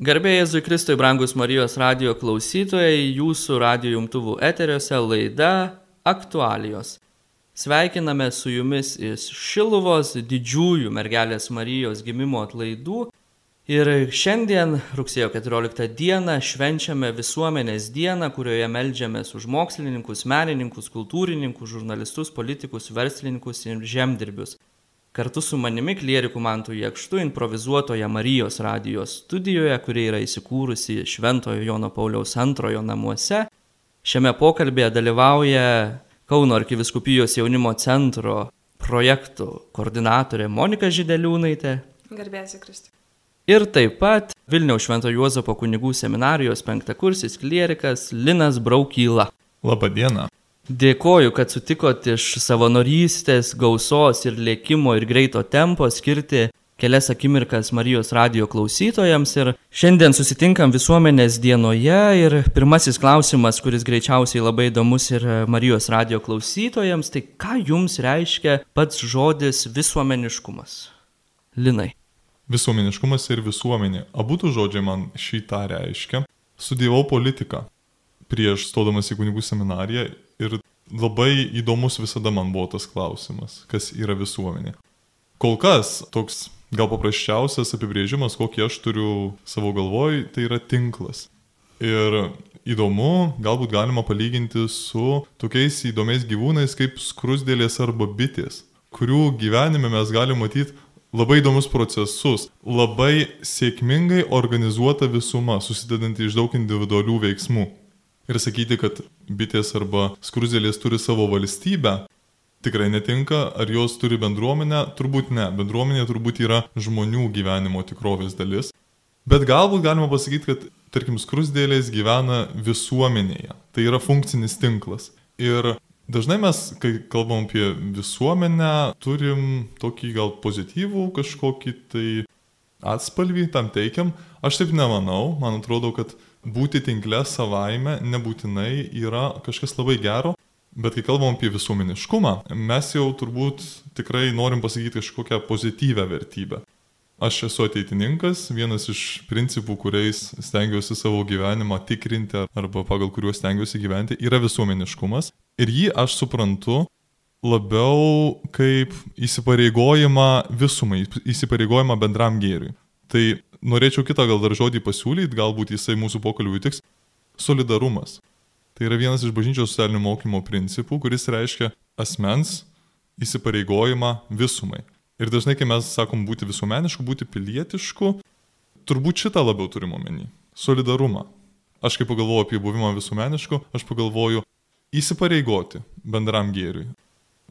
Garbėjai Jėzui Kristui, brangus Marijos radio klausytojai, jūsų radio jungtuvų eteriuose laida aktualijos. Sveikiname su jumis iš Šiluvos didžiųjų mergelės Marijos gimimo atlaidų. Ir šiandien, rugsėjo 14 dieną, švenčiame visuomenės dieną, kurioje melžiamės už mokslininkus, menininkus, kultūrininkus, žurnalistus, politikus, verslininkus ir žemdirbius. Kartu su manimi klierikų Mantų Jekštu improvizuotoje Marijos radijos studijoje, kuri yra įsikūrusi Šventojo Jono Pauliaus antrojo namuose. Šiame pokalbėje dalyvauja Kauno arkiviskupijos jaunimo centro projektų koordinatorė Monika Žideliūnaitė. Garbėsiu Kristui. Ir taip pat Vilniaus Švento Juozapo kunigų seminarijos penktakursis klierikas Linas Braukyla. Labą dieną. Dėkoju, kad sutikot iš savanorystės, gausos ir lėkimo ir greito tempo skirti kelias akimirkas Marijos radio klausytojams ir šiandien susitinkam visuomenės dienoje ir pirmasis klausimas, kuris greičiausiai labai įdomus ir Marijos radio klausytojams, tai ką jums reiškia pats žodis visuomeniškumas? Linai. Visuomeniškumas ir visuomenė. Abu tų žodžiai man šitą reiškia. Studijavau politiką prieš stodamas į kunigų seminariją ir labai įdomus visada man buvo tas klausimas, kas yra visuomenė. Kol kas toks gal paprasčiausias apibrėžimas, kokį aš turiu savo galvoj, tai yra tinklas. Ir įdomu, galbūt galima palyginti su tokiais įdomiais gyvūnais kaip skrusdėlės arba bitės, kurių gyvenime mes galime matyti labai įdomus procesus, labai sėkmingai organizuota visuma, susidedanti iš daug individualių veiksmų ir sakyti, kad bitės arba skruzėlės turi savo valstybę, tikrai netinka. Ar jos turi bendruomenę? Turbūt ne. Bendruomenė turbūt yra žmonių gyvenimo tikrovės dalis. Bet galbūt galima pasakyti, kad, tarkim, skrusdėlės gyvena visuomenėje. Tai yra funkcinis tinklas. Ir dažnai mes, kai kalbam apie visuomenę, turim tokį gal pozityvų kažkokį tai atspalvį tam teikiam. Aš taip nemanau. Man atrodo, kad būti tinkle savaime nebūtinai yra kažkas labai gero, bet kai kalbam apie visuomeniškumą, mes jau turbūt tikrai norim pasakyti kažkokią pozityvę vertybę. Aš esu ateitininkas, vienas iš principų, kuriais stengiuosi savo gyvenimą tikrinti arba pagal kuriuos stengiuosi gyventi, yra visuomeniškumas. Ir jį aš suprantu labiau kaip įsipareigojimą visumai, įsipareigojimą bendram gėriui. Tai norėčiau kitą gal dar žodį pasiūlyti, galbūt jisai mūsų pokalbiui tiks - solidarumas. Tai yra vienas iš bažnyčios socialinio mokymo principų, kuris reiškia asmens įsipareigojimą visumai. Ir dažnai, kai mes sakom būti visuomenišku, būti pilietišku, turbūt šitą labiau turim omeny - solidarumą. Aš kai pagalvoju apie buvimą visuomenišku, aš pagalvoju įsipareigoti bendram gėriui.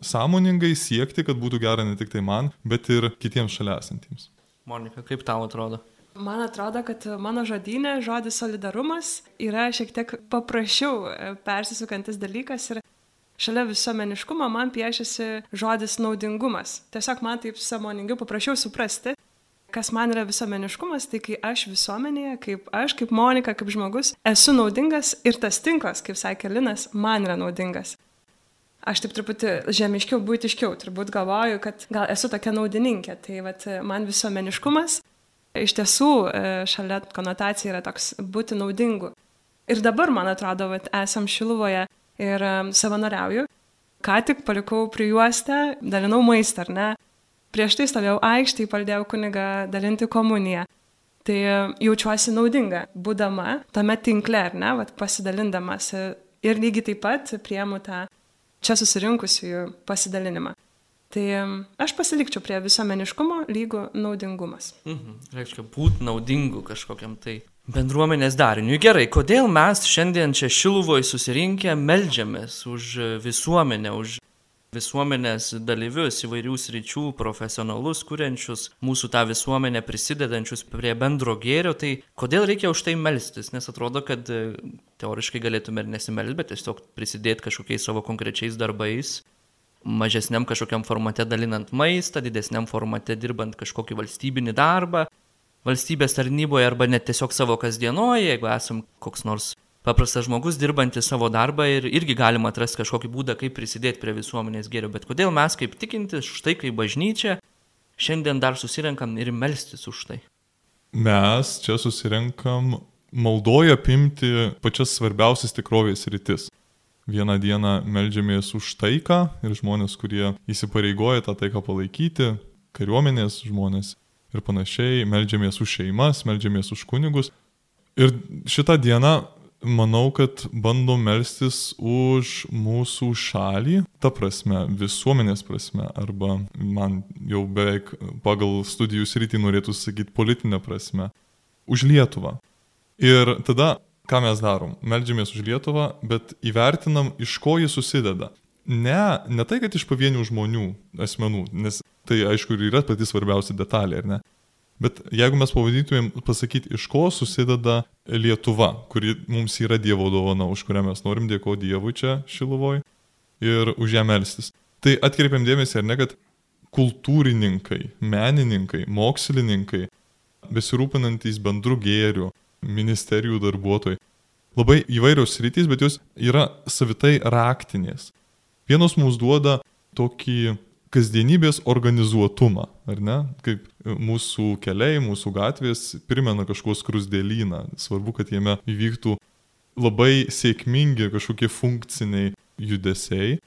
Sąmoningai siekti, kad būtų gera ne tik tai man, bet ir kitiems šalia esantiems. Monika, kaip tau atrodo? Man atrodo, kad mano žodynė žodis solidarumas yra šiek tiek paprasčiau e, persisukantis dalykas ir šalia visuomeniškumo man piešiasi žodis naudingumas. Tiesiog man taip samoningiau paprašiau suprasti, kas man yra visuomeniškumas, tai kai aš visuomenėje, kaip aš, kaip Monika, kaip žmogus, esu naudingas ir tas tinklas, kaip sakė Linas, man yra naudingas aš taip truputį žemiškiau, būtiškiau, turbūt galvoju, kad gal esu tokia naudininkė. Tai vat, man visuomeniškumas iš tiesų e, šalia konotacija yra toks būti naudingu. Ir dabar, man atrodo, vat, esam Šiluvoje ir e, savanoriauju. Ką tik palikau prijuostę, dalinau maistą, ar ne? Prieš tai stovėjau aikštėje, paldėjau kunigą dalinti komuniją. Tai e, jaučiuosi naudinga, būdama tame tinkle, ar ne, vat, pasidalindamas. Ir lygiai taip pat priemu tą čia susirinkusiųjų pasidalinimą. Tai aš pasilikčiau prie visuomeniškumo lygų naudingumas. Mhm. Reiškia, būti naudingu kažkokiam tai bendruomenės dariniui. Gerai, kodėl mes šiandien čia Šiluvoje susirinkę melžiamės už visuomenę, už visuomenės dalyvius, įvairių sričių, profesionalus, kuriančius mūsų tą visuomenę, prisidedančius prie bendro gėrio, tai kodėl reikia už tai melstis? Nes atrodo, kad e, teoriškai galėtume ir nesimelsti, bet tiesiog prisidėti kažkokiais savo konkrečiais darbais, mažesniam kažkokiam formate dalinant maistą, didesniam formate dirbant kažkokį valstybinį darbą, valstybės tarnyboje arba net tiesiog savo kasdienoje, jeigu esam koks nors paprastas žmogus dirbantis savo darbą ir irgi galima atrasti kažkokį būdą, kaip prisidėti prie visuomenės gėrio. Bet kodėl mes kaip tikintis, štai kaip bažnyčia, šiandien dar susirenkam ir melstis už tai? mes čia susirenkam maldoje apimti pačias svarbiausias tikrovės rytis. Vieną dieną melžiamės už taiką ir žmonės, kurie įsipareigoja tą taiką palaikyti, kariuomenės žmonės ir panašiai, melžiamės už šeimas, melžiamės už kunigus. Ir šitą dieną manau, kad bandom melstis už mūsų šalį, ta prasme, visuomenės prasme, arba man jau beveik pagal studijų sritį norėtų sakyti politinę prasme, už Lietuvą. Ir tada, ką mes darom? Meldžiamės už Lietuvą, bet įvertinam, iš ko jis susideda. Ne, ne tai, kad iš pavienių žmonių, asmenų, nes tai aišku ir yra pati svarbiausia detalė, ar ne? Bet jeigu mes pavadytumėm pasakyti, iš ko susideda Lietuva, kuri mums yra Dievo dovana, už kurią mes norim dėkoti Dievui čia Šilovoj ir už ją melstis. Tai atkreipiam dėmesį, ar ne, kad kultūrininkai, menininkai, mokslininkai, besirūpinantys bendrų gėrių, ministerijų darbuotojai, labai įvairios rytys, bet jos yra savitai raktinės. Vienos mums duoda tokį kasdienybės organizuotumą, ar ne? Kaip mūsų keliai, mūsų gatvės primena kažkos krusdėlyną. Svarbu, kad jame įvyktų labai sėkmingi kažkokie funkciniai judesiai.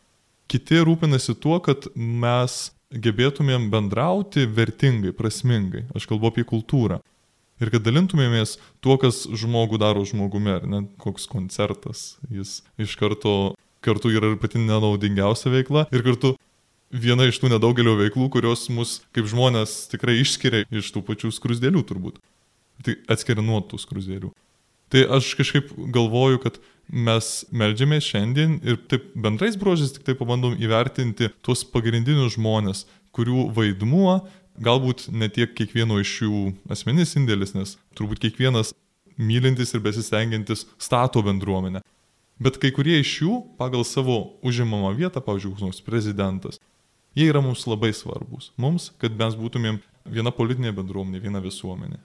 Kiti rūpinasi tuo, kad mes gebėtumėm bendrauti vertingai, prasmingai. Aš kalbu apie kultūrą. Ir kad dalintumėmės tuo, kas žmogų daro žmogumi, ar ne, koks koncertas. Jis iš karto kartu yra ir pati nenaudingiausia veikla ir kartu viena iš tų nedaugelio veiklų, kurios mus kaip žmonės tikrai išskiria iš tų pačių skrusdėlių turbūt. Tai atskiria nuo tų skrusdėlių. Tai aš kažkaip galvoju, kad mes melžiamės šiandien ir taip bendrais brožės tik tai pabandom įvertinti tuos pagrindinius žmonės, kurių vaidmuo galbūt ne tiek kiekvieno iš jų asmenis indėlis, nes turbūt kiekvienas mylintis ir besistengiantis stato bendruomenę. Bet kai kurie iš jų pagal savo užimamą vietą, pavyzdžiui, koks nors prezidentas, Jie yra mums labai svarbus. Mums, kad mes būtumėm viena politinė bendruomenė, viena visuomenė.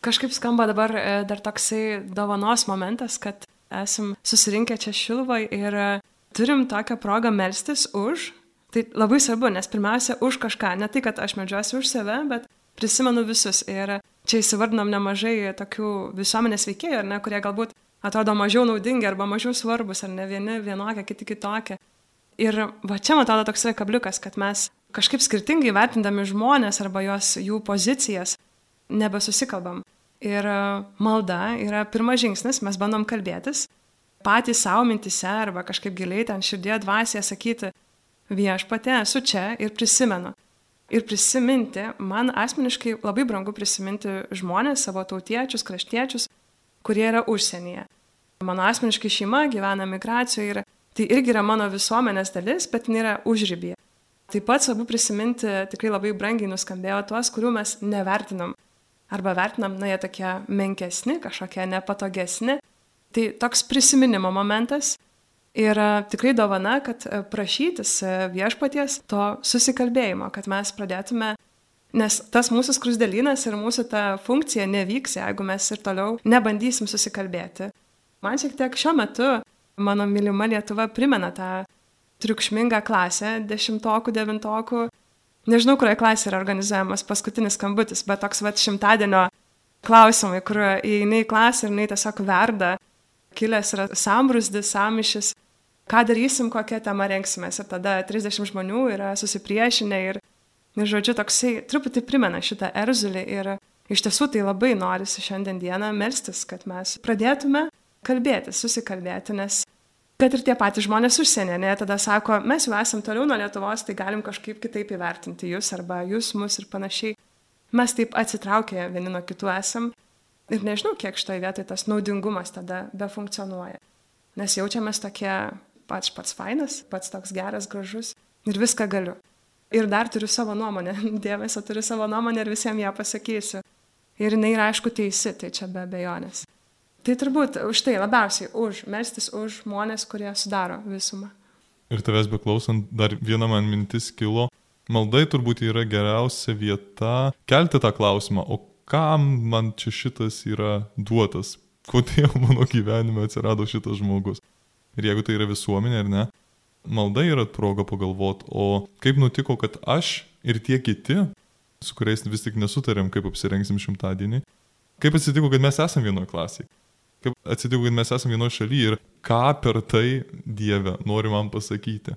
Kažkaip skamba dabar e, dar toksai dovanos momentas, kad esam susirinkę čia Šilvoj ir e, turim tokią progą melstis už. Tai labai svarbu, nes pirmiausia už kažką. Ne tai, kad aš medžiuosi už save, bet prisimenu visus. Ir čia įsivardinom nemažai tokių visuomenės veikėjų, ne, kurie galbūt atrodo mažiau naudingi arba mažiau svarbus, ar ne vieni vienokie, kiti kitokie. Ir va čia, man atrodo, toks yra kabliukas, kad mes kažkaip skirtingai vertindami žmonės arba jos, jų pozicijas nebesusikalbam. Ir e, malda yra pirmas žingsnis, mes bandom kalbėtis, patys savo mintise arba kažkaip giliai ten širdie dvasėje sakyti, viešpatė, esu čia ir prisimenu. Ir prisiminti, man asmeniškai labai brangu prisiminti žmonės, savo tautiečius, kraštiečius, kurie yra užsienyje. Mano asmeniškai šeima gyvena migracijoje ir Tai irgi yra mano visuomenės dalis, bet nėra užrybėje. Taip pat svarbu prisiminti, tikrai labai brangiai nuskambėjo tuos, kurių mes nevertinam. Arba vertinam, na, jie tokie menkesni, kažkokie nepatogesni. Tai toks prisiminimo momentas ir tikrai dovana, kad e, prašytis e, viešpaties to susikalbėjimo, kad mes pradėtume, nes tas mūsų skrusdėlynas ir mūsų ta funkcija nevyks, jeigu mes ir toliau nebandysim susikalbėti. Man šiek tiek šiuo metu mano mylima Lietuva primena tą triukšmingą klasę dešimtokų, devintokų. Nežinau, kurioje klasėje yra organizuojamas paskutinis skambutis, bet toks va šimtadienio klausimai, kur įeini į klasę ir jinai tiesiog verda, kilęs yra sambrusdis, samišis, ką darysim, kokią temą renksimės. Ir tada 30 žmonių yra susipriešinę ir, ir žodžiu, toksai truputį primena šitą erzulį ir iš tiesų tai labai norisi šiandien dieną melstis, kad mes pradėtume kalbėti, susikalbėti, nes kad ir tie patys žmonės užsienė, ne, tada sako, mes jau esam toliau nuo Lietuvos, tai galim kažkaip kitaip įvertinti jūs arba jūs mus ir panašiai. Mes taip atsitraukę vieni nuo kitų esam ir nežinau, kiek šitoje vietoje tas naudingumas tada befunkcionuoja. Nes jaučiamės tokie pats pats fainas, pats toks geras, gražus ir viską galiu. Ir dar turiu savo nuomonę, dėmesio turiu savo nuomonę ir visiems ją pasakysiu. Ir jinai yra aišku teisi, tai čia be abejonės. Tai turbūt už tai labiausiai už, melstis už žmonės, kurie sudaro visumą. Ir tavęs beklausant, dar viena man mintis kilo. Maldai turbūt yra geriausia vieta kelti tą klausimą, o kam man čia šitas yra duotas? Kodėl mano gyvenime atsirado šitas žmogus? Ir jeigu tai yra visuomenė ar ne, malda yra proga pagalvoti, o kaip nutiko, kad aš ir tie kiti su kuriais vis tik nesutarėm, kaip apsirengsim šimtadienį. Kaip atsitiko, kad mes esame vienoje klasėje? Kaip atsitiko, kad mes esame vienoje šalyje ir ką per tai Dieve nori man pasakyti?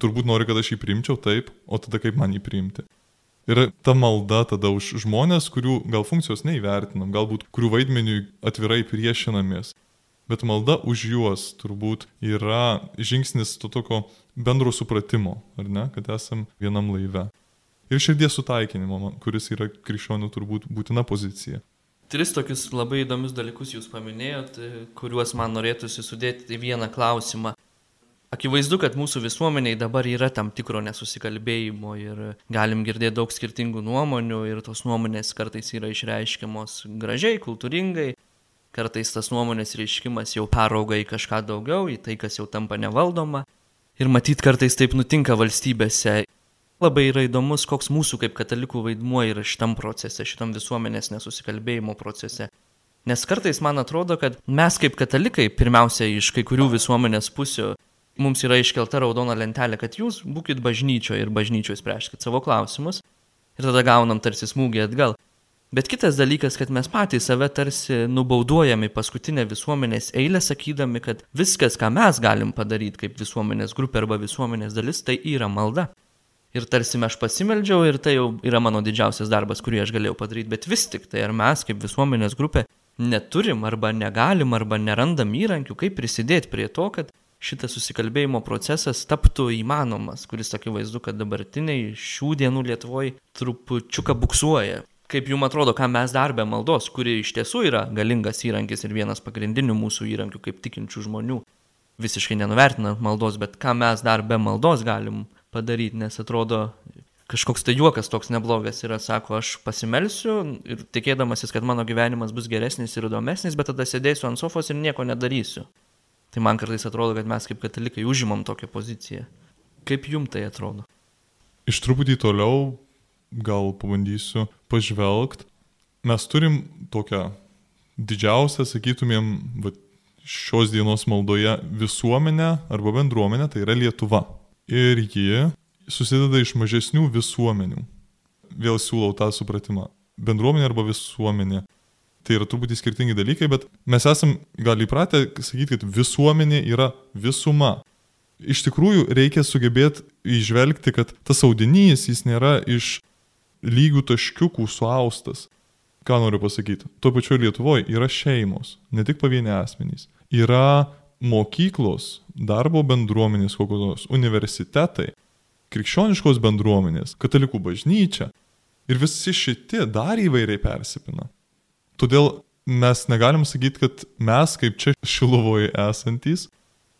Turbūt nori, kad aš jį priimčiau taip, o tada kaip man jį priimti. Ir ta malda tada už žmonės, kurių gal funkcijos neįvertinam, galbūt kurių vaidmeniui atvirai priešinamės. Bet malda už juos turbūt yra žingsnis to tokio bendro supratimo, ar ne, kad esam vienam laive. Ir širdies sutaikinimo, kuris yra krikščionių turbūt būtina pozicija. Tris tokius labai įdomius dalykus jūs paminėjot, kuriuos man norėtųsi sudėti į vieną klausimą. Akivaizdu, kad mūsų visuomeniai dabar yra tam tikro nesusikalbėjimo ir galim girdėti daug skirtingų nuomonių ir tos nuomonės kartais yra išreiškiamos gražiai, kultūringai, kartais tas nuomonės reiškimas jau perauga į kažką daugiau, į tai, kas jau tampa nevaldoma. Ir matyt, kartais taip nutinka valstybėse labai yra įdomus, koks mūsų kaip katalikų vaidmuo yra šitam procese, šitam visuomenės nesusikalbėjimo procese. Nes kartais man atrodo, kad mes kaip katalikai, pirmiausia iš kai kurių visuomenės pusių, mums yra iškelta raudona lentelė, kad jūs būkite bažnyčioje ir bažnyčioje spręskite savo klausimus ir tada gaunam tarsi smūgį atgal. Bet kitas dalykas, kad mes patys save tarsi nubauduojame paskutinę visuomenės eilę, sakydami, kad viskas, ką mes galim padaryti kaip visuomenės grupė arba visuomenės dalis, tai yra malda. Ir tarsi aš pasimeldžiau ir tai jau yra mano didžiausias darbas, kurį aš galėjau padaryti, bet vis tik tai ar mes kaip visuomenės grupė neturim arba negalim arba nerandam įrankių, kaip prisidėti prie to, kad šitas susikalbėjimo procesas taptų įmanomas, kuris akivaizdu, kad dabartiniai šių dienų Lietuvoje trupučiuką buksuoja. Kaip jums atrodo, ką mes darbę maldos, kuri iš tiesų yra galingas įrankis ir vienas pagrindinių mūsų įrankių kaip tikinčių žmonių, visiškai nenuvertinant maldos, bet ką mes dar be maldos galim padaryti, nes atrodo kažkoks tai juokas toks neblogas yra, sako, aš pasimelsiu ir tikėdamasis, kad mano gyvenimas bus geresnis ir įdomesnis, bet tada sėdėsiu ant sofos ir nieko nedarysiu. Tai man kartais atrodo, kad mes kaip katalikai užimam tokią poziciją. Kaip jum tai atrodo? Iš truputį toliau gal pabandysiu pažvelgti. Mes turim tokią didžiausią, sakytumėm, šios dienos maldoje visuomenę arba bendruomenę, tai yra Lietuva ir ji susideda iš mažesnių visuomenių. Vėl siūlau tą supratimą. Bendruomenė arba visuomenė. Tai yra truputį skirtingi dalykai, bet mes esam gal įpratę sakyti, kad visuomenė yra visuma. Iš tikrųjų reikia sugebėti išvelgti, kad tas audinys jis nėra iš lygių taškiukų suaustas. Ką noriu pasakyti? Tuo pačiu Lietuvoje yra šeimos, ne tik pavieni asmenys. Yra mokyklos, darbo bendruomenės, kokios universitetai, krikščioniškos bendruomenės, katalikų bažnyčia. Ir visi šitie dar įvairiai persipina. Todėl mes negalim sakyti, kad mes kaip čia Šilovoje esantys,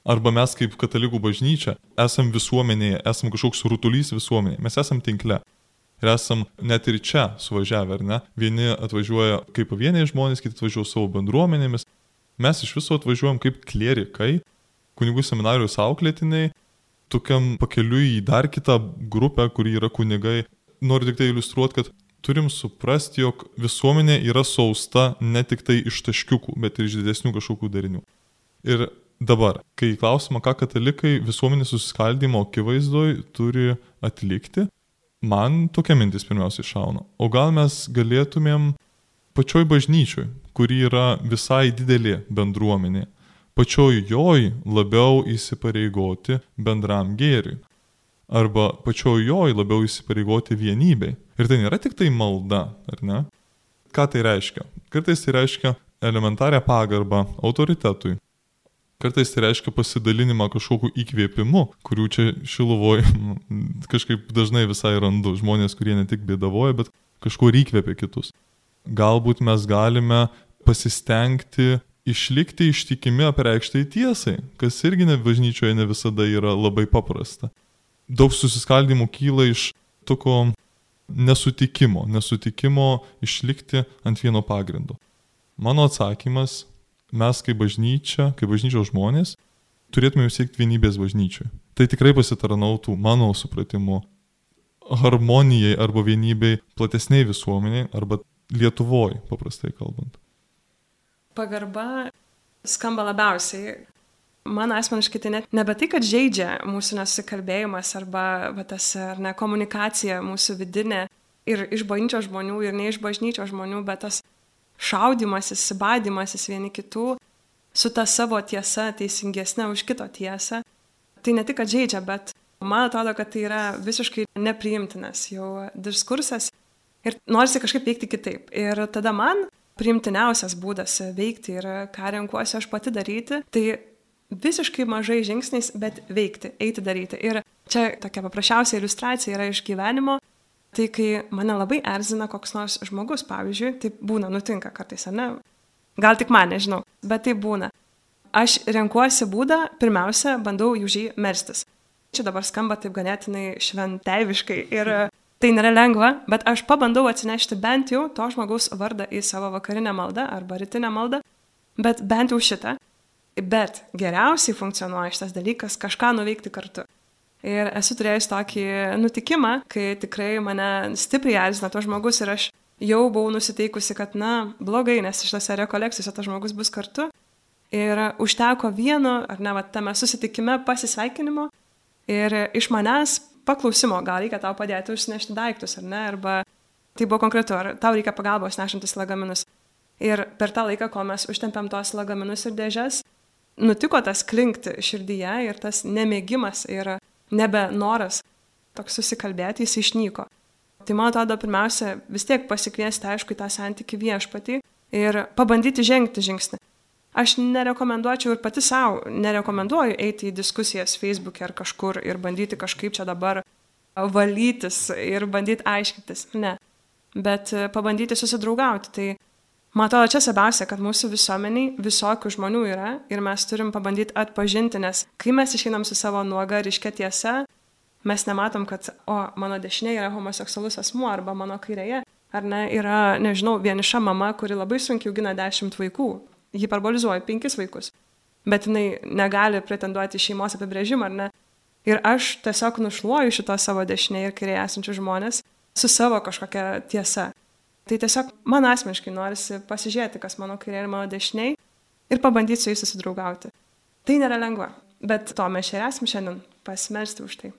arba mes kaip katalikų bažnyčia esam visuomenėje, esam kažkoks rutulys visuomenėje, mes esam tinkle. Ir esam net ir čia suvažiavę, ar ne? Vieni atvažiuoja kaip pavieniai žmonės, kiti atvažiuoja savo bendruomenėmis, Mes iš viso atvažiuojam kaip klierikai, kunigų seminarijos auklėtiniai, tokiam pakeliui į dar kitą grupę, kuri yra kunigai. Noriu tik tai iliustruoti, kad turim suprasti, jog visuomenė yra sausta ne tik tai iš taškiukų, bet ir iš didesnių kažkokių darinių. Ir dabar, kai klausimą, ką katalikai visuomenės susiskaldimo akivaizdoj turi atlikti, man tokia mintis pirmiausiai šauna. O gal mes galėtumėm pačioj bažnyčioj, kuri yra visai didelė bendruomenė, pačioj joj labiau įsipareigoti bendram gėriui. Arba pačioj joj labiau įsipareigoti vienybei. Ir tai nėra tik tai malda, ar ne? Ką tai reiškia? Kartais tai reiškia elementarią pagarbą autoritetui. Kartais tai reiškia pasidalinimą kažkokiu įkvėpimu, kurių čia šiluvoje kažkaip dažnai visai randu. Žmonės, kurie ne tik bėdavoja, bet kažkuo įkvėpia kitus galbūt mes galime pasistengti išlikti ištikimi apreikštai tiesai, kas irgi ne bažnyčioje ne visada yra labai paprasta. Daug susiskaldimų kyla iš tokio nesutikimo, nesutikimo išlikti ant vieno pagrindo. Mano atsakymas, mes kaip bažnyčia, kaip bažnyčios žmonės, turėtume siekti vienybės bažnyčioje. Tai tikrai pasitarnautų mano supratimu harmonijai arba vienybei platesniai visuomeniai arba Lietuvoje, paprastai kalbant. Pagarba skamba labiausiai. Man asmeniškai tai net nebe tai, kad žaidžia mūsų nesusikalbėjimas arba va, tas ar ne komunikacija mūsų vidinė, ir iš bažnyčios žmonių, ir ne iš bažnyčios žmonių, bet tas šaudimasis, badimasis vieni kitų su ta savo tiesa teisingesnė už kito tiesą, tai ne tik atžeidžia, bet man atrodo, kad tai yra visiškai nepriimtinas jau diskursas ir norisi kažkaip veikti kitaip. Ir tada man priimtiniausias būdas veikti ir ką renkuosi aš pati daryti, tai visiškai mažai žingsniais, bet veikti, eiti daryti. Ir čia tokia paprasčiausia iliustracija yra iš gyvenimo. Tai kai mane labai erzina koks nors žmogus, pavyzdžiui, tai būna, nutinka kartais, ar ne? Gal tik man, nežinau, bet tai būna. Aš renkuosi būdą, pirmiausia, bandau už jį merstis. Čia dabar skamba taip ganėtinai šventeiviškai ir tai nėra lengva, bet aš pabandau atsinešti bent jau to žmogaus vardą į savo vakarinę maldą arba rytinę maldą, bet bent jau šitą. Bet geriausiai funkcionuoja šitas dalykas kažką nuveikti kartu. Ir esu turėjus tokį nutikimą, kai tikrai mane stipriai erzina to žmogus ir aš jau buvau nusiteikusi, kad, na, blogai, nes šitose rekolekcijose tas žmogus bus kartu. Ir užteko vieno, ar ne, va, tame susitikime pasisveikinimo ir iš manęs paklausimo, gal reikia tau padėti užsinešti daiktus, ar ne, arba tai buvo konkretu, ar tau reikia pagalbos nešantis lagaminus. Ir per tą laiką, kol mes užtempiam tos lagaminus ir dėžes, nutiko tas klinkti širdyje ir tas nemėgimas ir nebe noras toks susikalbėti, jis išnyko. Tai man atrodo, pirmiausia, vis tiek pasikviesti, aišku, tą santyki viešpatį ir pabandyti žengti žingsnį. Aš nerekomenduočiau ir pati savo, nerekomenduoju eiti į diskusijas Facebook'e ar kažkur ir bandyti kažkaip čia dabar valytis ir bandyti aiškintis. Ne. Bet pabandyti susidraugauti. Tai Man atrodo, čia svarbiausia, kad mūsų visuomeniai visokių žmonių yra ir mes turim pabandyti atpažinti, nes kai mes išeinam su savo nuoga ryškia tiesa, mes nematom, kad, o, mano dešinėje yra homoseksualus asmuo arba mano kairėje, ar ne, yra, nežinau, vieniša mama, kuri labai sunkiai augina dešimt vaikų, hiperbolizuoja penkis vaikus, bet jinai negali pretenduoti šeimos apibrėžimą, ar ne. Ir aš tiesiog nušluoju šito savo dešinėje ir kairėje esančius žmonės su savo kažkokia tiesa. Tai tiesiog man asmeniškai norisi pasižiūrėti, kas mano kairė ir mano dešiniai ir pabandyti su jais susidraugauti. Tai nėra lengva, bet to mes čia esame šiandien pasimelsti už tai.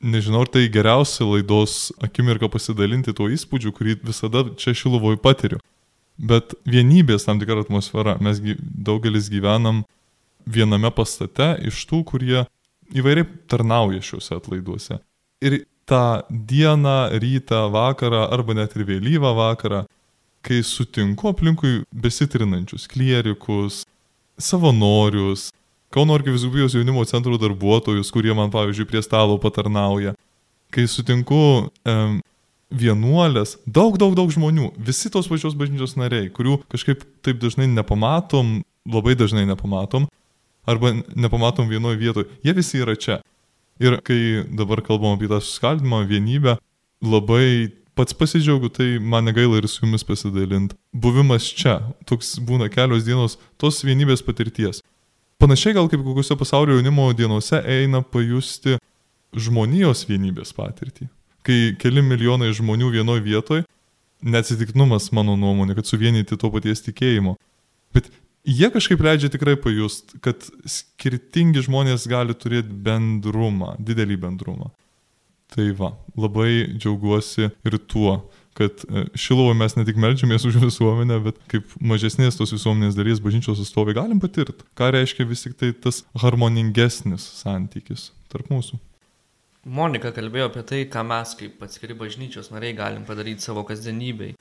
Nežinau, ar tai geriausia laidos akimirka pasidalinti tuo įspūdžiu, kurį visada čia Šilovoje patiriu. Bet vienybės tam tikra atmosfera. Mes daugelis gyvenam viename pastate iš tų, kurie įvairiai tarnauja šiuose atlaiduose. Ir tą dieną, rytą, vakarą arba net ir vėlyvą vakarą, kai sutinku aplinkui besitrinančius klierikus, savanorius, Kauno arkiviskupijos jaunimo centro darbuotojus, kurie man, pavyzdžiui, prie stalo patarnauja, kai sutinku um, vienuolės, daug, daug, daug žmonių, visi tos pačios bažnyčios nariai, kurių kažkaip taip dažnai nepamatom, labai dažnai nepamatom, arba nepamatom vienoje vietoje, jie visi yra čia. Ir kai dabar kalbam apie tą suskaldimą, vienybę, labai pats pasidžiaugiu, tai man negaila ir su jumis pasidalinti. Buvimas čia, toks būna kelios dienos tos vienybės patirties. Panašiai gal kaip kokiuose pasaulio jaunimo dienose eina pajusti žmonijos vienybės patirtį. Kai keli milijonai žmonių vienoje vietoje, neatsitiknumas mano nuomonė, kad suvienyti to paties tikėjimo. Bet jie kažkaip leidžia tikrai pajust, kad skirtingi žmonės gali turėti bendrumą, didelį bendrumą. Tai va, labai džiaugiuosi ir tuo, kad e, Šilovo mes ne tik melžiamės už visuomenę, bet kaip mažesnės tos visuomenės dalies bažnyčios atstovai galim patirti, ką reiškia vis tik tai tas harmoningesnis santykis tarp mūsų. Monika kalbėjo apie tai, ką mes kaip atskiri bažnyčios nariai galim padaryti savo kasdienybei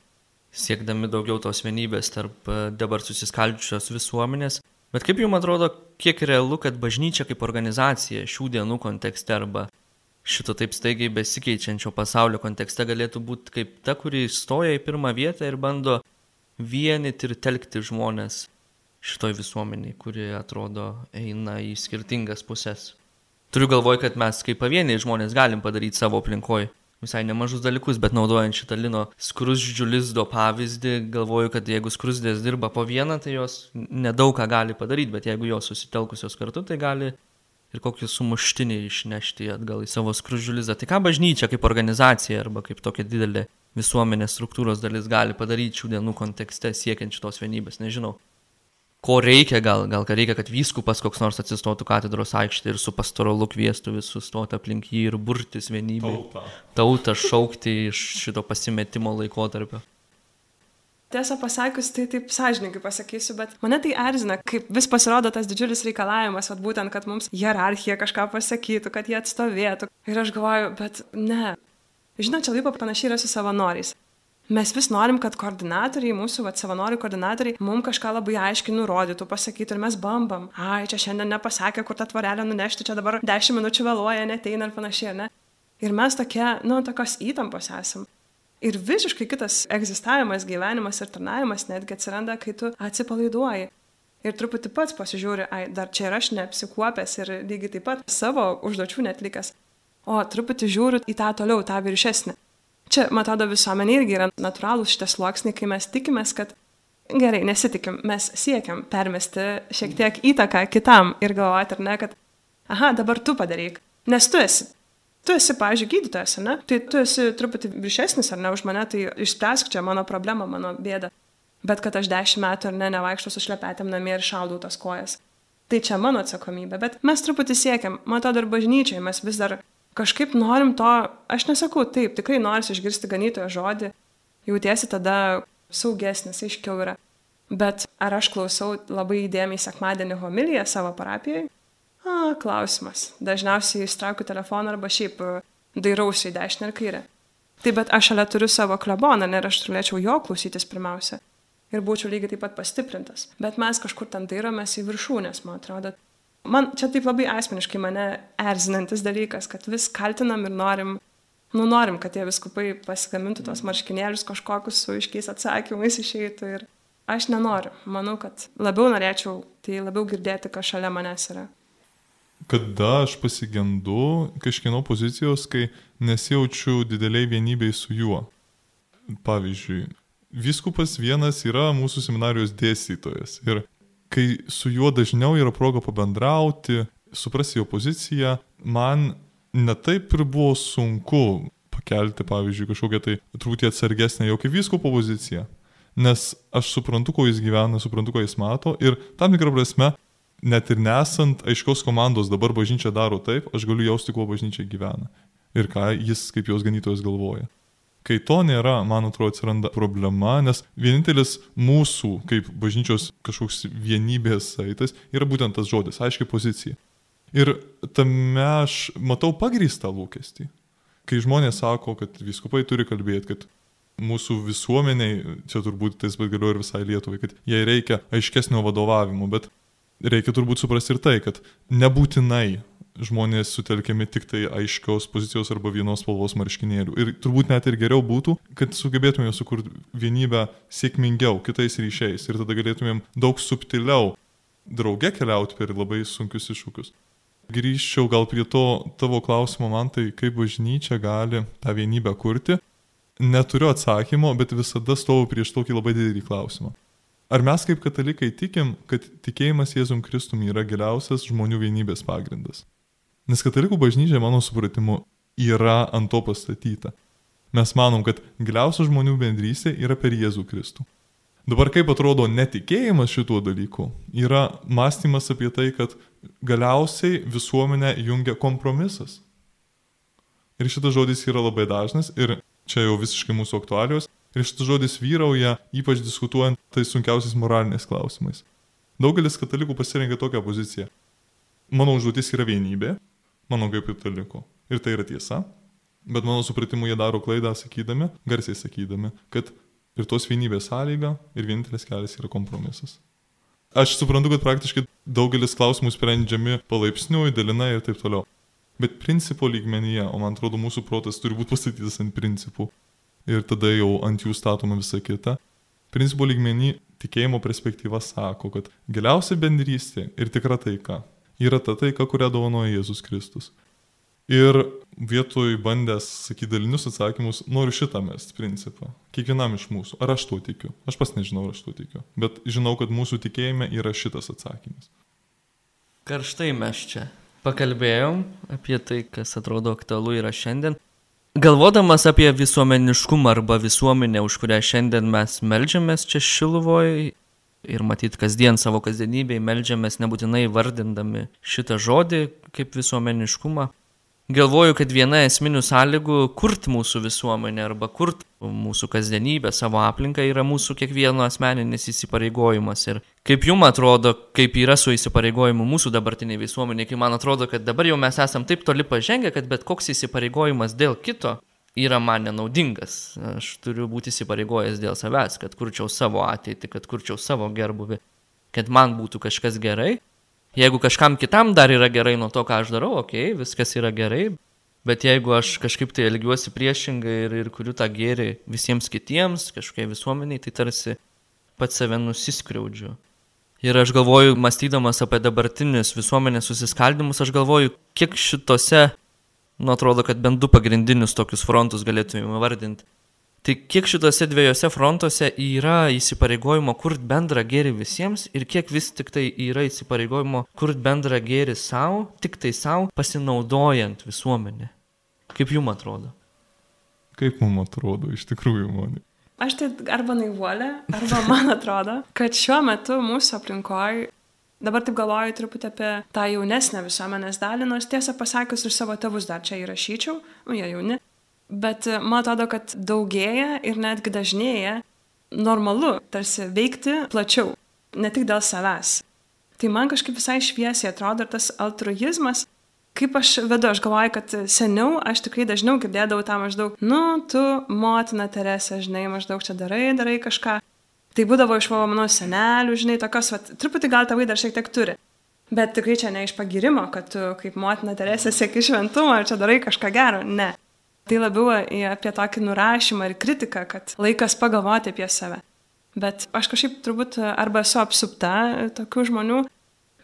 siekdami daugiau tos vienybės tarp e, dabar susiskaldžiusios visuomenės. Bet kaip jums atrodo, kiek realu, kad bažnyčia kaip organizacija šių dienų kontekste arba šito taip staigiai besikeičiančio pasaulio kontekste galėtų būti kaip ta, kuri stoja į pirmą vietą ir bando vienyti ir telkti žmonės šitoj visuomeniai, kuri atrodo eina į skirtingas puses. Turiu galvoj, kad mes kaip pavieniai žmonės galim padaryti savo aplinkoje visai nemažus dalykus, bet naudojant šitą lino skrusdžių lizdo pavyzdį, galvoju, kad jeigu skrusdės dirba po vieną, tai jos nedaug ką gali padaryti, bet jeigu jos susitelkusios kartu, tai gali ir kokį sumuštinį išnešti atgal į savo skrusdžių lizdą. Tai ką bažnyčia kaip organizacija arba kaip tokia didelė visuomenės struktūros dalis gali padaryti šių dienų kontekste siekiant šitos vienybės, nežinau. Ko reikia, gal, gal kad reikia, kad vyskupas koks nors atsistotų katedros aikštė ir su pastorolu kvieštų visus stoti aplink jį ir burtis vienybė. Tauta. Tautą šaukti iš šito pasimetimo laikotarpio. Tiesą pasakius, tai taip sąžininkai pasakysiu, bet mane tai erzina, kaip vis pasirodo tas didžiulis reikalavimas, vat būtent, kad mums hierarchija kažką pasakytų, kad jie atstovėtų. Ir aš galvoju, bet ne. Žinot, čia labai panašiai yra su savanoriais. Mes vis norim, kad koordinatoriai, mūsų vat, savanorių koordinatoriai, mums kažką labai aiškiai nurodytų, pasakytų ir mes bambam. Ai, čia šiandien nepasakė, kur tą tvorelę nunešti, čia dabar 10 minučių vėluoja, neteina ir panašiai, ne? Ir mes tokie, nu, tokios įtampos esam. Ir visiškai kitas egzistavimas, gyvenimas ir tarnavimas netgi atsiranda, kai tu atsipalaiduoji. Ir truputį pats pasižiūri, ai, dar čia ir aš neapsikuopęs ir lygiai taip pat savo užduočių netlikęs. O truputį žiūriu į tą toliau, tą viršesnį. Čia, man atrodo, visuomenė irgi yra natūralūs šitas sluoksniai, kai mes tikimės, kad gerai, nesitikim, mes siekiam permesti šiek tiek įtaką kitam ir galvoti, ar ne, kad, aha, dabar tu padaryk, nes tu esi tu esi, pavyzdžiui, gydytojas, ne? Tai tu esi truputį viršesnis ar ne už mane, tai išspręsk čia mano problemą, mano bėdą. Bet kad aš dešimt metų ar ne nevaikščiau su šlepetėm namie ir šaudau tas kojas. Tai čia mano atsakomybė, bet mes truputį siekiam, man atrodo, ir bažnyčiai mes vis dar kažkaip norim to, aš nesakau taip, tikrai noris išgirsti ganytojo žodį, jautiesi tada saugesnis, aiškiau yra. Bet ar aš klausau labai įdėmiai sekmadienį homiliją savo parapijoje? A, klausimas. Dažniausiai įstraukiu telefoną arba šiaip e, dairausi į dešinę ir kairę. Taip, bet aš šalia turiu savo kleboną, ir aš turėčiau jo klausytis pirmiausia. Ir būčiau lygiai taip pat pastiprintas. Bet mes kažkur ten dairomės į viršūnės, man atrodo. Man čia taip labai asmeniškai mane erzinantis dalykas, kad vis kaltinam ir norim, nu norim, kad tie viskupai pasigamintų tos marškinėlius kažkokius su iškiais atsakymais išeitų. Ir aš nenoriu. Manau, kad labiau norėčiau tai labiau girdėti, kas šalia manęs yra kada aš pasigendu kažkieno pozicijos, kai nesijaučiu dideliai vienybei su juo. Pavyzdžiui, viskupas vienas yra mūsų seminarijos dėstytojas ir kai su juo dažniau yra proga pabendrauti, suprasti jo poziciją, man netaip ir buvo sunku pakelti, pavyzdžiui, kažkokią tai truputį atsargesnę jau kaip viskupo poziciją. Nes aš suprantu, ko jis gyvena, suprantu, ko jis mato ir tam tikrą prasme net ir nesant aiškios komandos, dabar bažnyčia daro taip, aš galiu jausti, kuo bažnyčia gyvena. Ir ką jis kaip jos ganytojas galvoja. Kai to nėra, man atrodo, atsiranda problema, nes vienintelis mūsų kaip bažnyčios kažkoks vienybės saitas yra būtent tas žodis, aiškiai pozicija. Ir tame aš matau pagrįstą lūkestį. Kai žmonės sako, kad viskupai turi kalbėti, kad mūsų visuomeniai, čia turbūt tas bet galioja ir visai Lietuvai, kad jai reikia aiškesnio vadovavimo, bet reikia turbūt suprasti ir tai, kad nebūtinai žmonės sutelkiami tik tai aiškios pozicijos arba vienos spalvos marškinėlių. Ir turbūt net ir geriau būtų, kad sugebėtume sukurti vienybę sėkmingiau, kitais ryšiais. Ir tada galėtumėm daug subtiliau drauge keliauti per labai sunkius iššūkius. Grįžčiau gal prie to tavo klausimo man, tai kaip bažnyčia gali tą vienybę kurti. Neturiu atsakymo, bet visada stovu prieš tokį labai didelį klausimą. Ar mes kaip katalikai tikim, kad tikėjimas Jėzum Kristum yra giliausias žmonių vienybės pagrindas? Nes katalikų bažnyčia, mano supratimu, yra ant to pastatyta. Mes manom, kad giliausia žmonių bendrystė yra per Jėzų Kristų. Dabar kaip atrodo netikėjimas šituo dalyku, yra mąstymas apie tai, kad galiausiai visuomenę jungia kompromisas. Ir šitas žodis yra labai dažnas ir čia jau visiškai mūsų aktualios, Ir šitas žodis vyrauja, ypač diskutuojant tai sunkiausiais moraliniais klausimais. Daugelis katalikų pasirenka tokią poziciją. Mano užduotis yra vienybė, mano kaip kataliko. Ir tai yra tiesa. Bet mano supratimu jie daro klaidą sakydami, garsiai sakydami, kad ir tos vienybės sąlyga ir vienintelis kelias yra kompromisas. Aš suprantu, kad praktiškai daugelis klausimų sprendžiami palaipsniui, dalinai ir taip toliau. Bet principo lygmenyje, o man atrodo mūsų protas turi būti pastatytas ant principų, ir tada jau ant jų statoma visa kita. Principų lygmenį tikėjimo perspektyva sako, kad giliausia bendrystė ir tikra taika yra ta taika, kurią dovanoja Jėzus Kristus. Ir vietoj bandęs sakyti dalinius atsakymus, noriu šitą mest principą. Kiekvienam iš mūsų. Ar aš tuo tikiu? Aš pas nežinau, ar aš tuo tikiu. Bet žinau, kad mūsų tikėjime yra šitas atsakymas. Karštai mes čia pakalbėjom apie tai, kas atrodo aktualu yra šiandien. Galvodamas apie visuomeniškumą arba visuomenę, už kurią šiandien mes melžiamės čia Šiluvoj, Ir matyt, kasdien savo kasdienybėje melžiamės nebūtinai vardindami šitą žodį kaip visuomeniškumą, galvoju, kad viena esminių sąlygų kurti mūsų visuomenę arba kurti mūsų kasdienybę, savo aplinką yra mūsų kiekvieno asmeninis įsipareigojimas. Ir kaip jums atrodo, kaip yra su įsipareigojimu mūsų dabartiniai visuomeniai, kai man atrodo, kad dabar jau mes esam taip toli pažengę, kad bet koks įsipareigojimas dėl kito yra man nenaudingas. Aš turiu būti įsipareigojęs dėl savęs, kad kurčiau savo ateitį, kad kurčiau savo gerbuvi, kad man būtų kažkas gerai Jeigu kažkam kitam dar yra gerai nuo to, ką aš darau, okei, okay, viskas yra gerai, bet jeigu aš kažkaip tai elgiuosi priešingai ir, ir kuriu tą gėrį visiems kitiems, kažkokiai visuomeniai, tai tarsi pats save nusiskriaudžiu. Ir aš galvoju, mąstydamas apie dabartinius visuomenės susiskaldimus, aš galvoju, kiek šitose, nu atrodo, kad bent du pagrindinius tokius frontus galėtume vardinti Tai kiek šitose dviejose frontuose yra įsipareigojimo kurti bendrą gėrį visiems ir kiek vis tik tai yra įsipareigojimo kurti bendrą gėrį savo, tik tai savo, pasinaudojant visuomenę. Kaip jums atrodo? Kaip mums atrodo, iš tikrųjų, man. Aš tai arba naivuolė, arba man atrodo, kad šiuo metu mūsų aplinkoje Dabar taip galvoju truputį apie tą jaunesnę visuomenės dalį, nors tiesą pasakius ir savo tėvus dar čia įrašyčiau, nu jie jauni, Bet e, man atrodo, kad daugėja ir netgi dažnėja normalu tarsi veikti plačiau, ne tik dėl savęs. Tai man kažkaip visai šviesiai atrodo ir tas altruizmas, kaip aš vedu, aš galvoju, kad seniau aš tikrai dažniau girdėdavau tą maždaug, nu, tu, motina Teresė, žinai, maždaug čia darai, darai kažką. Tai būdavo iš mano senelių, žinai, tokios, vat, truputį gal tėvai dar šiek tiek turi. Bet tikrai čia ne iš pagirimo, kad tu kaip motina Teresė sieki šventumo ir čia darai kažką gero. Ne. Tai labiau apie tokį nurašymą ir kritiką, kad laikas pagalvoti apie save. Bet aš kažkaip turbūt arba esu apsupta tokių žmonių,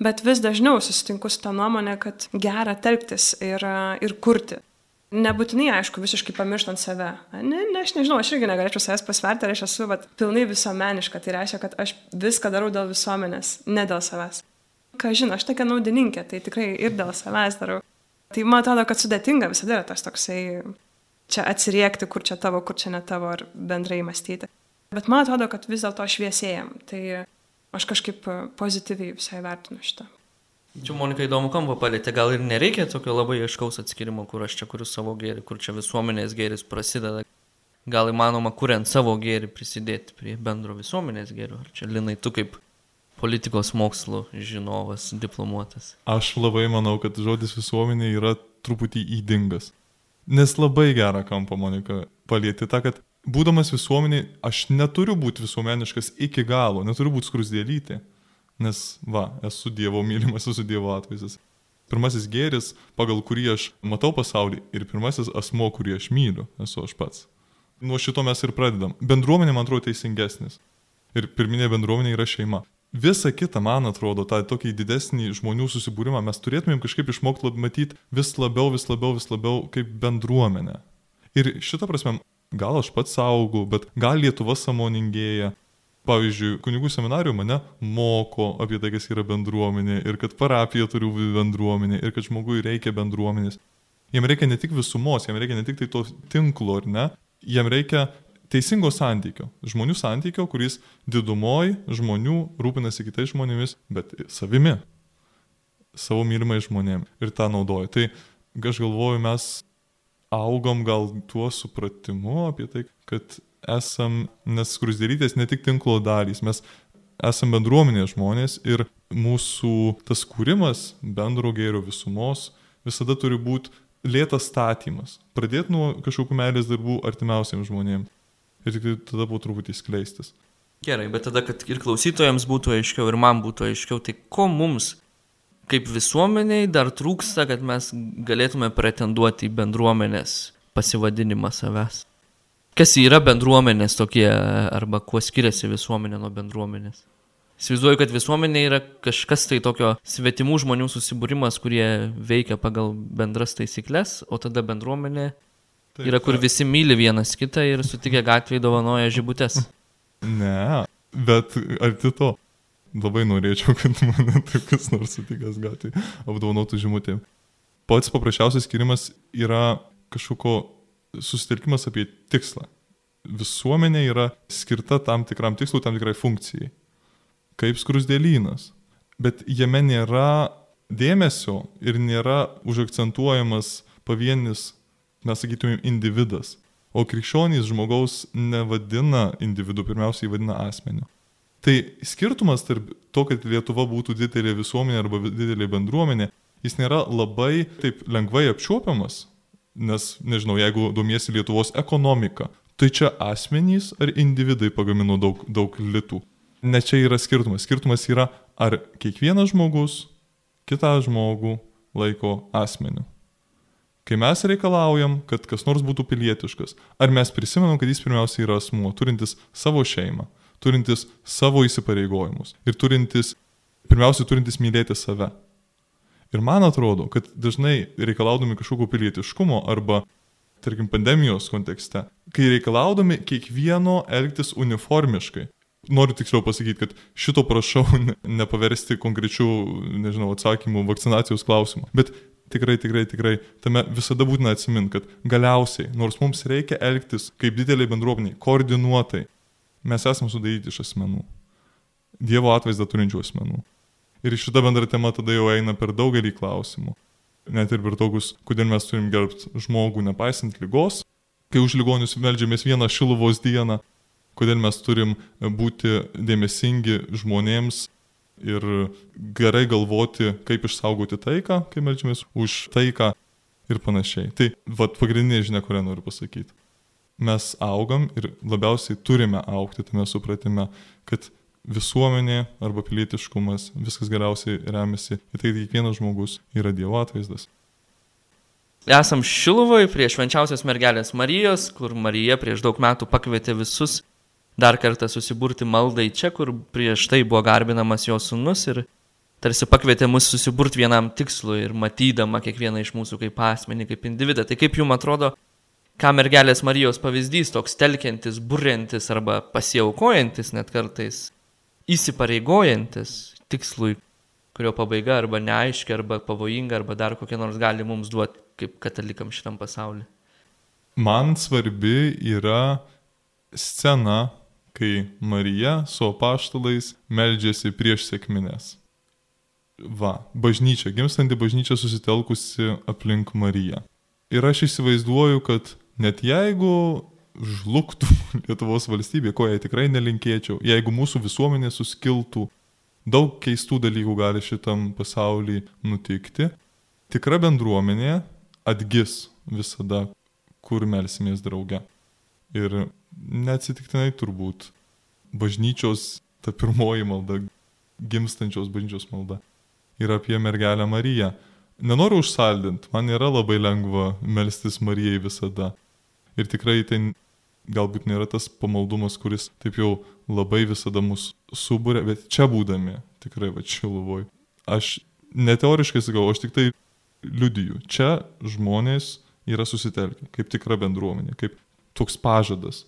bet vis dažniau susitinku su tą nuomonę, kad gera telktis ir, ir kurti. Nebūtinai, aišku, visiškai pamirštant save. Ne, ne, aš nežinau, aš irgi negalėčiau savęs pasverti, ar aš esu vat, pilnai visuomeniška. Tai reiškia, kad aš viską darau dėl visuomenės, ne dėl savęs. Ką žinau, aš tokia naudininkė, tai tikrai ir dėl savęs darau. Tai man atrodo, kad sudėtinga visada yra tas toksai čia atsiriekti, kur čia tavo, kur čia ne tavo, ar bendrai mąstyti. Bet man atrodo, kad vis dėlto šviesėjam. Tai aš kažkaip pozityviai visai vertinu šitą. Čia Monika įdomu kampą palėtė, gal ir nereikia tokio labai aiškaus atskirimo, kur aš čia kuriu savo gėrį, kur čia visuomenės gėris prasideda. Gal įmanoma, kuriant savo gėrį, prisidėti prie bendro visuomenės gėrio. Ar čia Linai, tu kaip politikos mokslo žinovas, diplomuotas? Aš labai manau, kad žodis visuomenė yra truputį įdingas. Nes labai gerą kampą, Monika, palėti tą, kad būdamas visuomeniai, aš neturiu būti visuomeniškas iki galo, neturiu būti skrusdėlyti. Nes, va, esu Dievo mylimas, esu Dievo atvaizdas. Pirmasis gėris, pagal kurį aš matau pasaulį ir pirmasis asmo, kurį aš myliu, esu aš pats. Nuo šito mes ir pradedam. Bendruomenė, man atrodo, teisingesnis. Ir pirminė bendruomenė yra šeima visą kitą, man atrodo, tą tokį didesnį žmonių susibūrimą mes turėtumėm kažkaip išmokti matyti vis labiau, vis labiau, vis labiau kaip bendruomenę. Ir šitą prasme, gal aš pats saugau, bet gal Lietuva samoningėja. Pavyzdžiui, kunigų seminarijų mane moko apie tai, kas yra bendruomenė ir kad parapija turi būti bendruomenė ir kad žmogui reikia bendruomenės. Jam reikia ne tik visumos, jam reikia ne tik tai to tinklo, ar ne, jam reikia teisingo santykio. Žmonių santykio, kuris didumoj žmonių rūpinasi kitais žmonėmis, bet savimi, savo mylimai žmonėm ir tą naudoja. Tai aš galvoju, mes augom gal tuo supratimu apie tai, kad esam, nes skrusdėlytės ne tik tinklo dalys, mes esam bendruomenės žmonės ir mūsų tas kūrimas bendro gėrio visumos visada turi būti lėtas statymas. Pradėti nuo kažkokių meilės darbų artimiausiams žmonėms ir tik tada po truputį skleistis. Gerai, bet tada, kad ir klausytojams būtų aiškiau, ir man būtų aiškiau, tai ko mums kaip visuomeniai dar trūksta, kad mes galėtume pretenduoti į bendruomenės pasivadinimą savęs? Kas yra bendruomenės tokie, arba kuo skiriasi visuomenė nuo bendruomenės? Įsivaizduoju, kad visuomenė yra kažkas tai tokio svetimų žmonių susibūrimas, kurie veikia pagal bendras taisyklės, o tada bendruomenė Taip, yra, kur visi myli vienas kitą ir sutikę gatvėje dovanoja žibutes. Ne, bet arti to. Labai norėčiau, kad mane taip kas nors sutikęs gatvėje apdovanotų žibutėm. Pats paprasčiausias skirimas yra kažkoko susitelkimas apie tikslą. Visuomenė yra skirta tam tikram tikslui, tam tikrai funkcijai. kaip skrusdėlynas. Bet jame nėra dėmesio ir nėra užakcentuojamas pavienis, mes sakytumėm, individas. O krikščionys žmogaus nevadina individu, pirmiausiai vadina asmeniu. Tai skirtumas tarp to, kad Lietuva būtų didelė visuomenė arba didelė bendruomenė, jis nėra labai taip lengvai apčiuopiamas, nes, nežinau, jeigu domiesi Lietuvos ekonomika, tai čia asmenys ar individai pagamino daug, daug litų. Ne čia yra skirtumas. Skirtumas yra, ar kiekvienas žmogus kitą žmogų laiko asmeniu. Kai mes reikalaujam, kad kas nors būtų pilietiškas, ar mes prisimenam, kad jis pirmiausia yra asmuo, turintis savo šeimą, turintis savo įsipareigojimus ir turintis, pirmiausia, turintis mylėti save. Ir man atrodo, kad dažnai reikalaudami kažkokio pilietiškumo arba, tarkim, pandemijos kontekste, kai reikalaudami kiekvieno elgtis uniformiškai, noriu tiksliau pasakyti, kad šito prašau nepaversti konkrečių, nežinau, atsakymų vakcinacijos klausimų. Bet tikrai, tikrai, tikrai tame visada būtina atsiminti, kad galiausiai, nors mums reikia elgtis kaip didelė bendruomenė, koordinuotai, mes esame sudaryti iš asmenų. Dievo atvaizdą turinčių asmenų. Ir šita bendra tema tada jau eina per daugelį klausimų. Net ir per tokius, kodėl mes turim gerbti žmogų nepaisant lygos, kai už ligonius melžiamės vieną šiluvos dieną, kodėl mes turim būti dėmesingi žmonėms ir gerai galvoti, kaip išsaugoti taiką, kai melžiamės už taiką ir panašiai. Tai vad pagrindinė žinia, kurią noriu pasakyti mes augam ir labiausiai turime aukti tame supratime, kad visuomenė arba pilietiškumas viskas galiausiai remiasi į tai, kad kiekvienas žmogus yra Dievo atvaizdas. Esam Šiluvoje prie švenčiausios mergelės Marijos, kur Marija prieš daug metų pakvietė visus dar kartą susiburti maldai čia, kur prieš tai buvo garbinamas jo sunus ir tarsi pakvietė mus susiburti vienam tikslui ir matydama kiekvieną iš mūsų kaip asmenį, kaip individą. Tai kaip jums atrodo, ką mergelės Marijos pavyzdys toks telkiantis, būrintis arba pasiaukojantis net kartais, įsipareigojantis tikslui, kurio pabaiga arba neaiški, arba pavojinga, arba dar kokia nors gali mums duoti kaip katalikam šitam pasauliu. Man svarbi yra scena, kai Marija su apaštalais meldžiasi prieš sėkminės. Va, bažnyčia, gimstanti bažnyčia susitelkusi aplink Mariją. Ir aš įsivaizduoju, kad net jeigu žlugtų Lietuvos valstybė, ko jai tikrai nelinkėčiau, jeigu mūsų visuomenė suskiltų, daug keistų dalykų gali šitam pasaulyje nutikti, tikra bendruomenė atgis visada, kur melsimės drauge. Ir neatsitiktinai turbūt bažnyčios ta pirmoji malda, gimstančios bažnyčios malda, yra apie mergelę Mariją. Nenoriu užsaldinti, man yra labai lengva melstis Marijai visada. Ir tikrai tai galbūt nėra tas pamaldumas, kuris taip jau labai visada mus subūrė, bet čia būdami, tikrai va čia luvoj. Aš neteoriškai sakau, aš tik tai liudiju. Čia žmonės yra susitelkę, kaip tikra bendruomenė, kaip toks pažadas.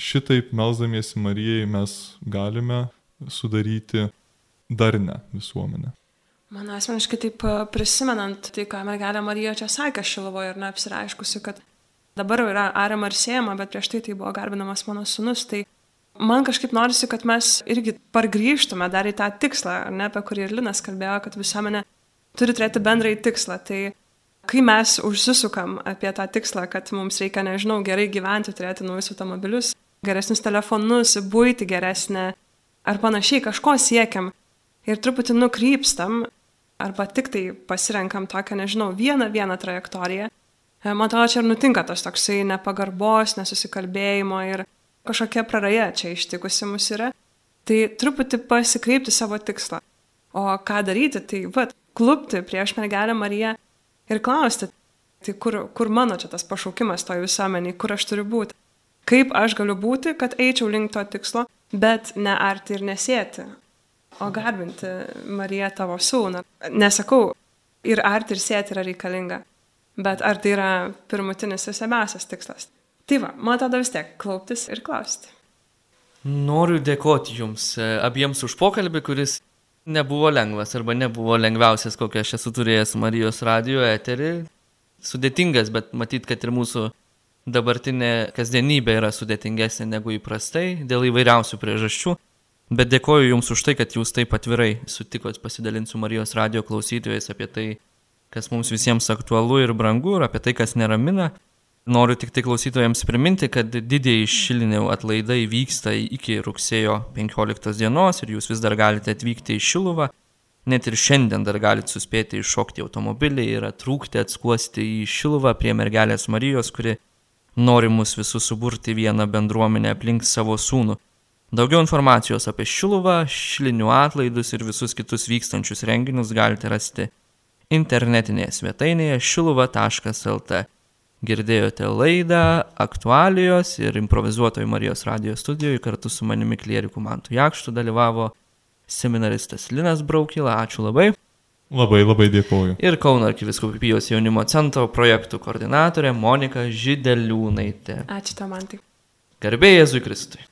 Šitaip melzdamiesi Marijai mes galime sudaryti darnę visuomenę. Man asmeniškai taip prisimenant tai, ką mergelė Marija čia sakė Šilovoje ir neapsireiškusi, kad dabar yra ariama ir siejama, bet prieš tai tai buvo garbinamas mano sunus. Tai man kažkaip norisi, kad mes irgi pargrįžtume dar į tą tikslą, ne apie kurį ir Linas kalbėjo, kad visuomenė turi turėti bendrąjį tikslą. Tai kai mes užsisukam apie tą tikslą, kad mums reikia, nežinau, gerai gyventi, turėti naujus automobilius, geresnius telefonus, būti geresnė ar panašiai, kažko siekiam ir truputį nukrypstam arba tik tai pasirenkam tokią, nežinau, vieną vieną trajektoriją, man atrodo, čia ir nutinka tas toksai nepagarbos, nesusikalbėjimo ir kažkokia praraja čia ištikusi mus yra. Tai truputį pasikreipti savo tikslą. O ką daryti, tai vad, klupti prieš mergelę Mariją ir klausti, tai kur, kur mano čia tas pašaukimas toj visuomeniai, kur aš turiu būti. Kaip aš galiu būti, kad eičiau link to tikslo, bet nearti ir nesėti, o garbinti Mariją tavo sūnų. Nesakau, ir arti ir sėti yra reikalinga, Bet ar tai yra pirmutinis ir svarbiausias tikslas? Tai va, man tada vis tiek klauptis ir klausti. Noriu dėkoti Jums e, abiems už pokalbį, kuris nebuvo lengvas arba nebuvo lengviausias, kokią aš esu turėjęs Marijos radio eterį. Sudėtingas, bet matyt, kad ir mūsų dabartinė kasdienybė yra sudėtingesnė negu įprastai dėl įvairiausių priežasčių. Bet dėkoju Jums už tai, kad Jūs taip atvirai sutikot pasidalinti su Marijos radio klausytojais apie tai, kas mums visiems aktualu ir brangu, ir apie tai, kas neramina. Noriu tik tai klausytojams priminti, kad didieji šilinių atlaidai vyksta iki rugsėjo 15 dienos ir jūs vis dar galite atvykti į Šiluvą. Net ir šiandien dar galite suspėti iššokti automobilį ir atrūkti, atskuosti į Šiluvą prie mergelės Marijos, kuri nori mus visus suburti vieną bendruomenę aplink savo sūnų. Daugiau informacijos apie Šiluvą, šilinių atlaidus ir visus kitus vykstančius renginius galite rasti internetinėje svetainėje šiluva.lt. Girdėjote laidą aktualijos ir improvizuotojų Marijos radijos studijoje kartu su manimi klieriku Mantu Jakštu dalyvavo seminaristas Linas Braukila. Ačiū labai. Labai labai dėkoju. Ir Kauno arkiviskupijos jaunimo centro projektų koordinatorė Monika Žideliūnaitė. Ačiū tau, man tik. Garbėjai Jėzui Kristui.